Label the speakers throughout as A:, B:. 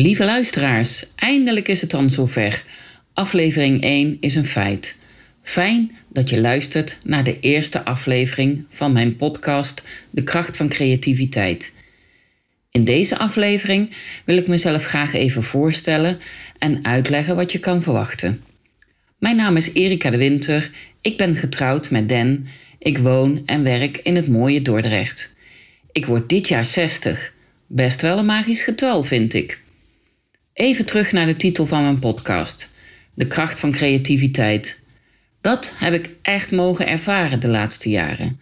A: Lieve luisteraars, eindelijk is het dan zover. Aflevering 1 is een feit. Fijn dat je luistert naar de eerste aflevering van mijn podcast De kracht van creativiteit. In deze aflevering wil ik mezelf graag even voorstellen en uitleggen wat je kan verwachten. Mijn naam is Erika de Winter, ik ben getrouwd met Den, ik woon en werk in het mooie Dordrecht. Ik word dit jaar 60, best wel een magisch getal vind ik. Even terug naar de titel van mijn podcast: De kracht van creativiteit. Dat heb ik echt mogen ervaren de laatste jaren.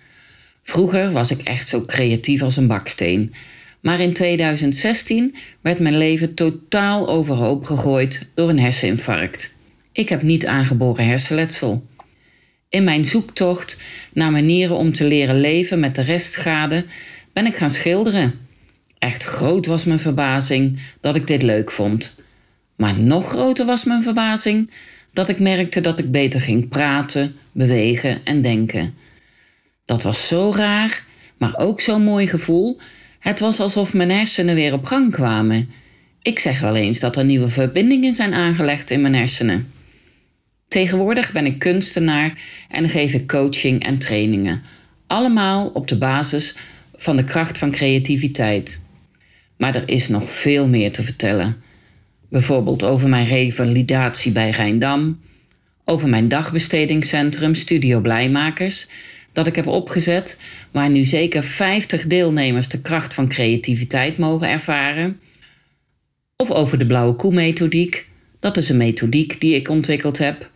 A: Vroeger was ik echt zo creatief als een baksteen. Maar in 2016 werd mijn leven totaal overhoop gegooid door een herseninfarct. Ik heb niet aangeboren hersenletsel. In mijn zoektocht naar manieren om te leren leven met de restschade ben ik gaan schilderen. Echt groot was mijn verbazing dat ik dit leuk vond. Maar nog groter was mijn verbazing dat ik merkte dat ik beter ging praten, bewegen en denken. Dat was zo raar, maar ook zo'n mooi gevoel. Het was alsof mijn hersenen weer op gang kwamen. Ik zeg wel eens dat er nieuwe verbindingen zijn aangelegd in mijn hersenen. Tegenwoordig ben ik kunstenaar en geef ik coaching en trainingen. Allemaal op de basis van de kracht van creativiteit. Maar er is nog veel meer te vertellen. Bijvoorbeeld over mijn revalidatie bij Rijndam, over mijn dagbestedingscentrum Studio Blijmakers, dat ik heb opgezet, waar nu zeker 50 deelnemers de kracht van creativiteit mogen ervaren, of over de blauwe koe-methodiek, dat is een methodiek die ik ontwikkeld heb,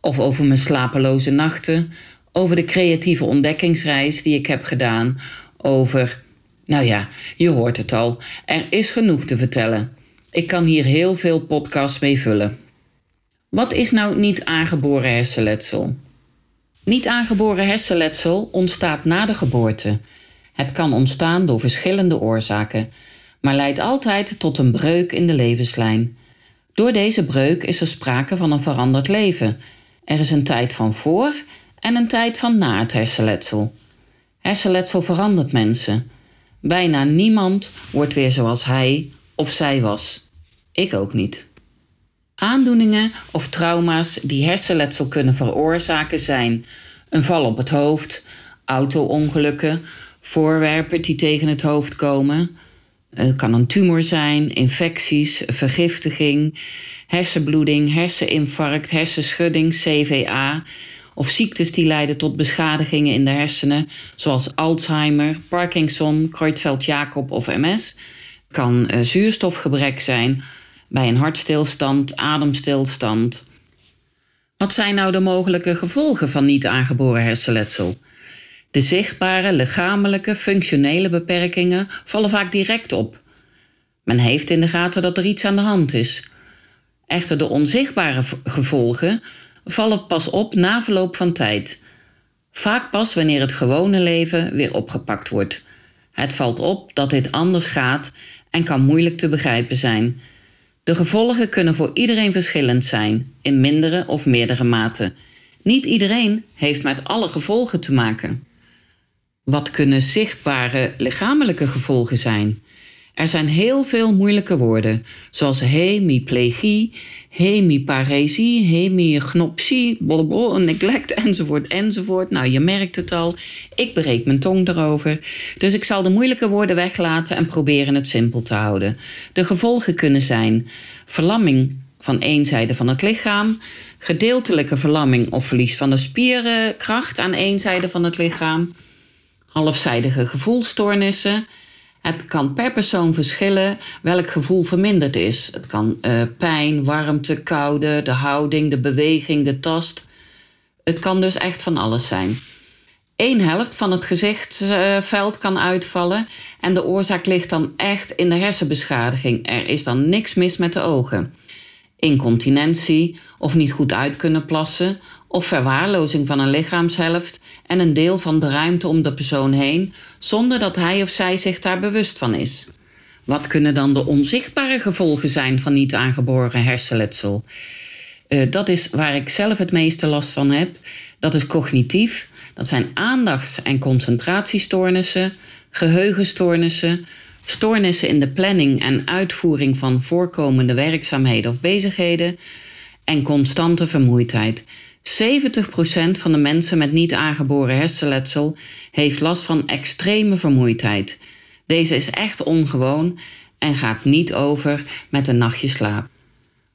A: of over mijn slapeloze nachten, over de creatieve ontdekkingsreis die ik heb gedaan, over, nou ja, je hoort het al, er is genoeg te vertellen. Ik kan hier heel veel podcasts mee vullen. Wat is nou niet aangeboren hersenletsel? Niet aangeboren hersenletsel ontstaat na de geboorte. Het kan ontstaan door verschillende oorzaken, maar leidt altijd tot een breuk in de levenslijn. Door deze breuk is er sprake van een veranderd leven. Er is een tijd van voor en een tijd van na het hersenletsel. Hersenletsel verandert mensen. Bijna niemand wordt weer zoals hij of zij was. Ik ook niet. Aandoeningen of trauma's die hersenletsel kunnen veroorzaken zijn een val op het hoofd, auto-ongelukken, voorwerpen die tegen het hoofd komen. Het kan een tumor zijn, infecties, vergiftiging, hersenbloeding, herseninfarct, hersenschudding, CVA of ziektes die leiden tot beschadigingen in de hersenen, zoals Alzheimer, Parkinson, Creutzfeldt-Jakob of MS. Kan uh, zuurstofgebrek zijn bij een hartstilstand, ademstilstand. Wat zijn nou de mogelijke gevolgen van niet aangeboren hersenletsel? De zichtbare, lichamelijke, functionele beperkingen vallen vaak direct op. Men heeft in de gaten dat er iets aan de hand is. Echter, de onzichtbare gevolgen vallen pas op na verloop van tijd. Vaak pas wanneer het gewone leven weer opgepakt wordt. Het valt op dat dit anders gaat en kan moeilijk te begrijpen zijn. De gevolgen kunnen voor iedereen verschillend zijn, in mindere of meerdere mate. Niet iedereen heeft met alle gevolgen te maken. Wat kunnen zichtbare lichamelijke gevolgen zijn? Er zijn heel veel moeilijke woorden, zoals hemiplegie, hemiparesie, hemignopsie, een neglect, enzovoort, enzovoort. Nou, je merkt het al, ik breek mijn tong erover. Dus ik zal de moeilijke woorden weglaten en proberen het simpel te houden. De gevolgen kunnen zijn verlamming van één zijde van het lichaam, gedeeltelijke verlamming of verlies van de spierenkracht aan één zijde van het lichaam, halfzijdige gevoelstoornissen het kan per persoon verschillen welk gevoel verminderd is. Het kan uh, pijn, warmte, koude, de houding, de beweging, de tast. Het kan dus echt van alles zijn. Eén helft van het gezichtsveld kan uitvallen en de oorzaak ligt dan echt in de hersenbeschadiging. Er is dan niks mis met de ogen. Incontinentie of niet goed uit kunnen plassen of verwaarlozing van een lichaamshelft en een deel van de ruimte om de persoon heen zonder dat hij of zij zich daar bewust van is. Wat kunnen dan de onzichtbare gevolgen zijn van niet aangeboren hersenletsel? Uh, dat is waar ik zelf het meeste last van heb. Dat is cognitief. Dat zijn aandachts- en concentratiestoornissen, geheugenstoornissen, stoornissen in de planning en uitvoering van voorkomende werkzaamheden of bezigheden en constante vermoeidheid. 70% van de mensen met niet aangeboren hersenletsel heeft last van extreme vermoeidheid. Deze is echt ongewoon en gaat niet over met een nachtje slaap.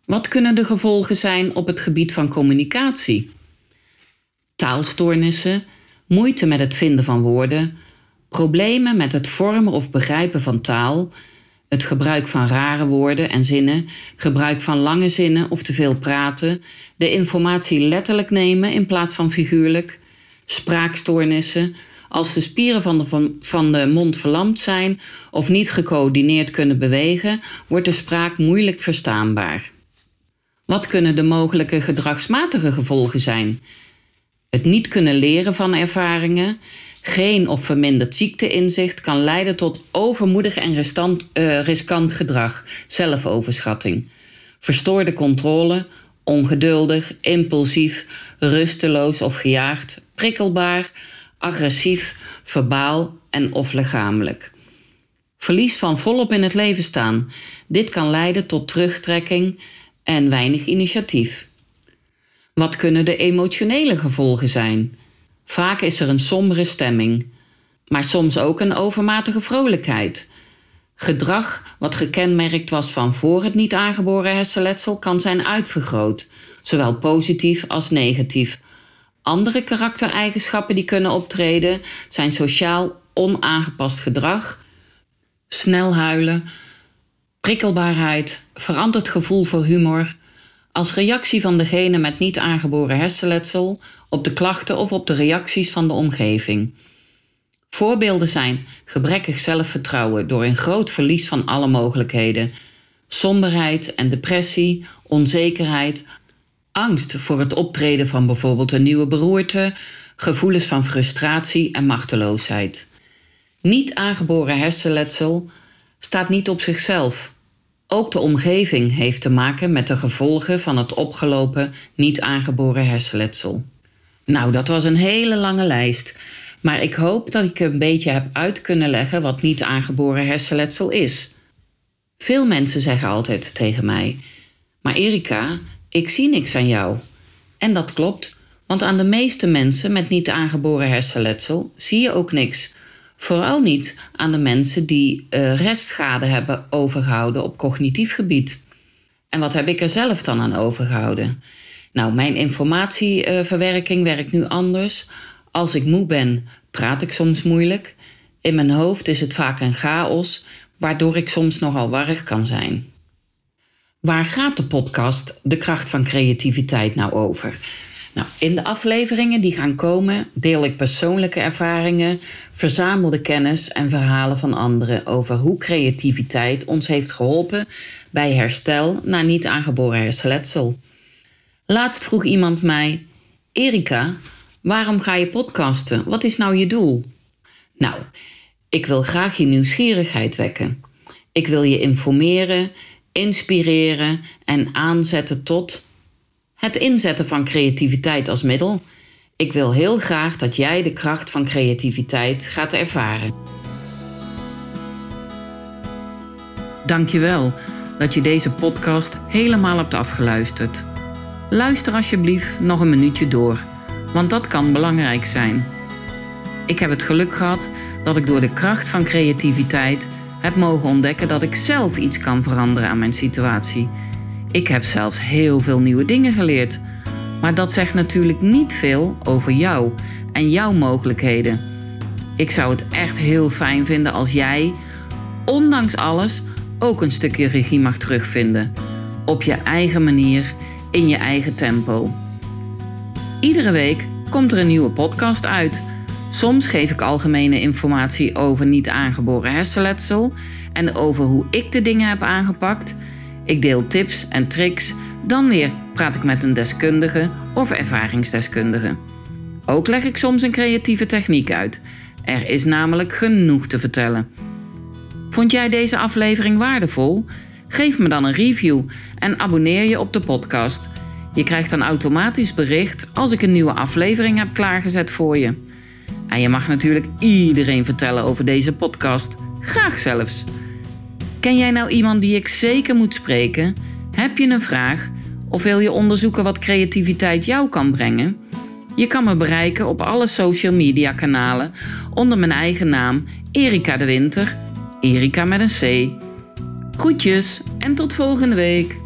A: Wat kunnen de gevolgen zijn op het gebied van communicatie? Taalstoornissen, moeite met het vinden van woorden, problemen met het vormen of begrijpen van taal, het gebruik van rare woorden en zinnen, gebruik van lange zinnen of te veel praten, de informatie letterlijk nemen in plaats van figuurlijk, spraakstoornissen, als de spieren van de, van de mond verlamd zijn of niet gecoördineerd kunnen bewegen, wordt de spraak moeilijk verstaanbaar. Wat kunnen de mogelijke gedragsmatige gevolgen zijn? Het niet kunnen leren van ervaringen, geen of verminderd ziekteinzicht kan leiden tot overmoedig en restant, uh, riskant gedrag, zelfoverschatting, verstoorde controle, ongeduldig, impulsief, rusteloos of gejaagd, prikkelbaar, agressief, verbaal en of lichamelijk. Verlies van volop in het leven staan. Dit kan leiden tot terugtrekking en weinig initiatief. Wat kunnen de emotionele gevolgen zijn? Vaak is er een sombere stemming, maar soms ook een overmatige vrolijkheid. Gedrag wat gekenmerkt was van voor het niet aangeboren hersenletsel kan zijn uitvergroot, zowel positief als negatief. Andere karaktereigenschappen die kunnen optreden zijn sociaal onaangepast gedrag, snel huilen, prikkelbaarheid, veranderd gevoel voor humor, als reactie van degene met niet aangeboren hersenletsel op de klachten of op de reacties van de omgeving. Voorbeelden zijn gebrekkig zelfvertrouwen door een groot verlies van alle mogelijkheden, somberheid en depressie, onzekerheid, angst voor het optreden van bijvoorbeeld een nieuwe beroerte, gevoelens van frustratie en machteloosheid. Niet aangeboren hersenletsel staat niet op zichzelf, ook de omgeving heeft te maken met de gevolgen van het opgelopen niet aangeboren hersenletsel. Nou, dat was een hele lange lijst. Maar ik hoop dat ik een beetje heb uit kunnen leggen wat niet aangeboren hersenletsel is. Veel mensen zeggen altijd tegen mij: Maar Erika, ik zie niks aan jou. En dat klopt, want aan de meeste mensen met niet aangeboren hersenletsel zie je ook niks. Vooral niet aan de mensen die uh, restschade hebben overgehouden op cognitief gebied. En wat heb ik er zelf dan aan overgehouden? Nou, mijn informatieverwerking werkt nu anders. Als ik moe ben, praat ik soms moeilijk. In mijn hoofd is het vaak een chaos, waardoor ik soms nogal warrig kan zijn. Waar gaat de podcast De Kracht van Creativiteit nou over? Nou, in de afleveringen die gaan komen deel ik persoonlijke ervaringen, verzamelde kennis en verhalen van anderen over hoe creativiteit ons heeft geholpen bij herstel na niet aangeboren hersenletsel. Laatst vroeg iemand mij: Erika, waarom ga je podcasten? Wat is nou je doel? Nou, ik wil graag je nieuwsgierigheid wekken. Ik wil je informeren, inspireren en aanzetten tot het inzetten van creativiteit als middel. Ik wil heel graag dat jij de kracht van creativiteit gaat ervaren. Dankjewel dat je deze podcast helemaal hebt afgeluisterd. Luister alsjeblieft nog een minuutje door, want dat kan belangrijk zijn. Ik heb het geluk gehad dat ik door de kracht van creativiteit heb mogen ontdekken dat ik zelf iets kan veranderen aan mijn situatie ik heb zelfs heel veel nieuwe dingen geleerd. Maar dat zegt natuurlijk niet veel over jou en jouw mogelijkheden. Ik zou het echt heel fijn vinden als jij, ondanks alles, ook een stukje regie mag terugvinden. Op je eigen manier, in je eigen tempo. Iedere week komt er een nieuwe podcast uit. Soms geef ik algemene informatie over niet aangeboren hersenletsel en over hoe ik de dingen heb aangepakt. Ik deel tips en tricks. Dan weer praat ik met een deskundige of ervaringsdeskundige. Ook leg ik soms een creatieve techniek uit. Er is namelijk genoeg te vertellen. Vond jij deze aflevering waardevol? Geef me dan een review en abonneer je op de podcast. Je krijgt dan automatisch bericht als ik een nieuwe aflevering heb klaargezet voor je. En je mag natuurlijk iedereen vertellen over deze podcast. Graag zelfs. Ken jij nou iemand die ik zeker moet spreken? Heb je een vraag? Of wil je onderzoeken wat creativiteit jou kan brengen? Je kan me bereiken op alle social media kanalen onder mijn eigen naam Erika de Winter. Erika met een C. Groetjes en tot volgende week.